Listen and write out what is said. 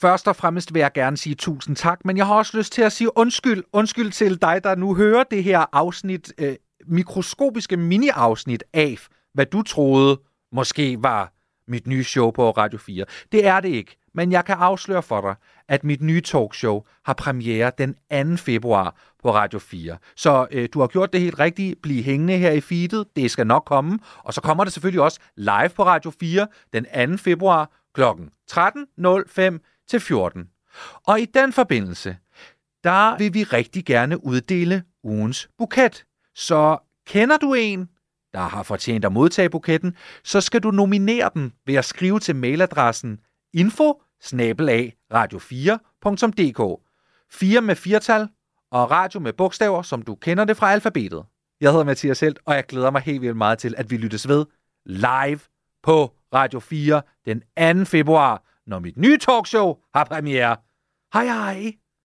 Først og fremmest vil jeg gerne sige tusind tak, men jeg har også lyst til at sige undskyld. Undskyld til dig, der nu hører det her afsnit, øh, mikroskopiske mini-afsnit af, hvad du troede måske var mit nye show på Radio 4. Det er det ikke, men jeg kan afsløre for dig, at mit nye talkshow har premiere den 2. februar på Radio 4. Så øh, du har gjort det helt rigtigt. Bliv hængende her i feedet. Det skal nok komme. Og så kommer det selvfølgelig også live på Radio 4 den 2. februar kl. 13.05 til 14. Og i den forbindelse, der vil vi rigtig gerne uddele ugens buket. Så kender du en, der har fortjent at modtage buketten, så skal du nominere den ved at skrive til mailadressen info radio4.dk 4 med firtal og radio med bogstaver, som du kender det fra alfabetet. Jeg hedder Mathias Helt, og jeg glæder mig helt vildt meget til, at vi lyttes ved live på Radio 4 den 2. februar, når mit nye talkshow har premiere. Hej hej!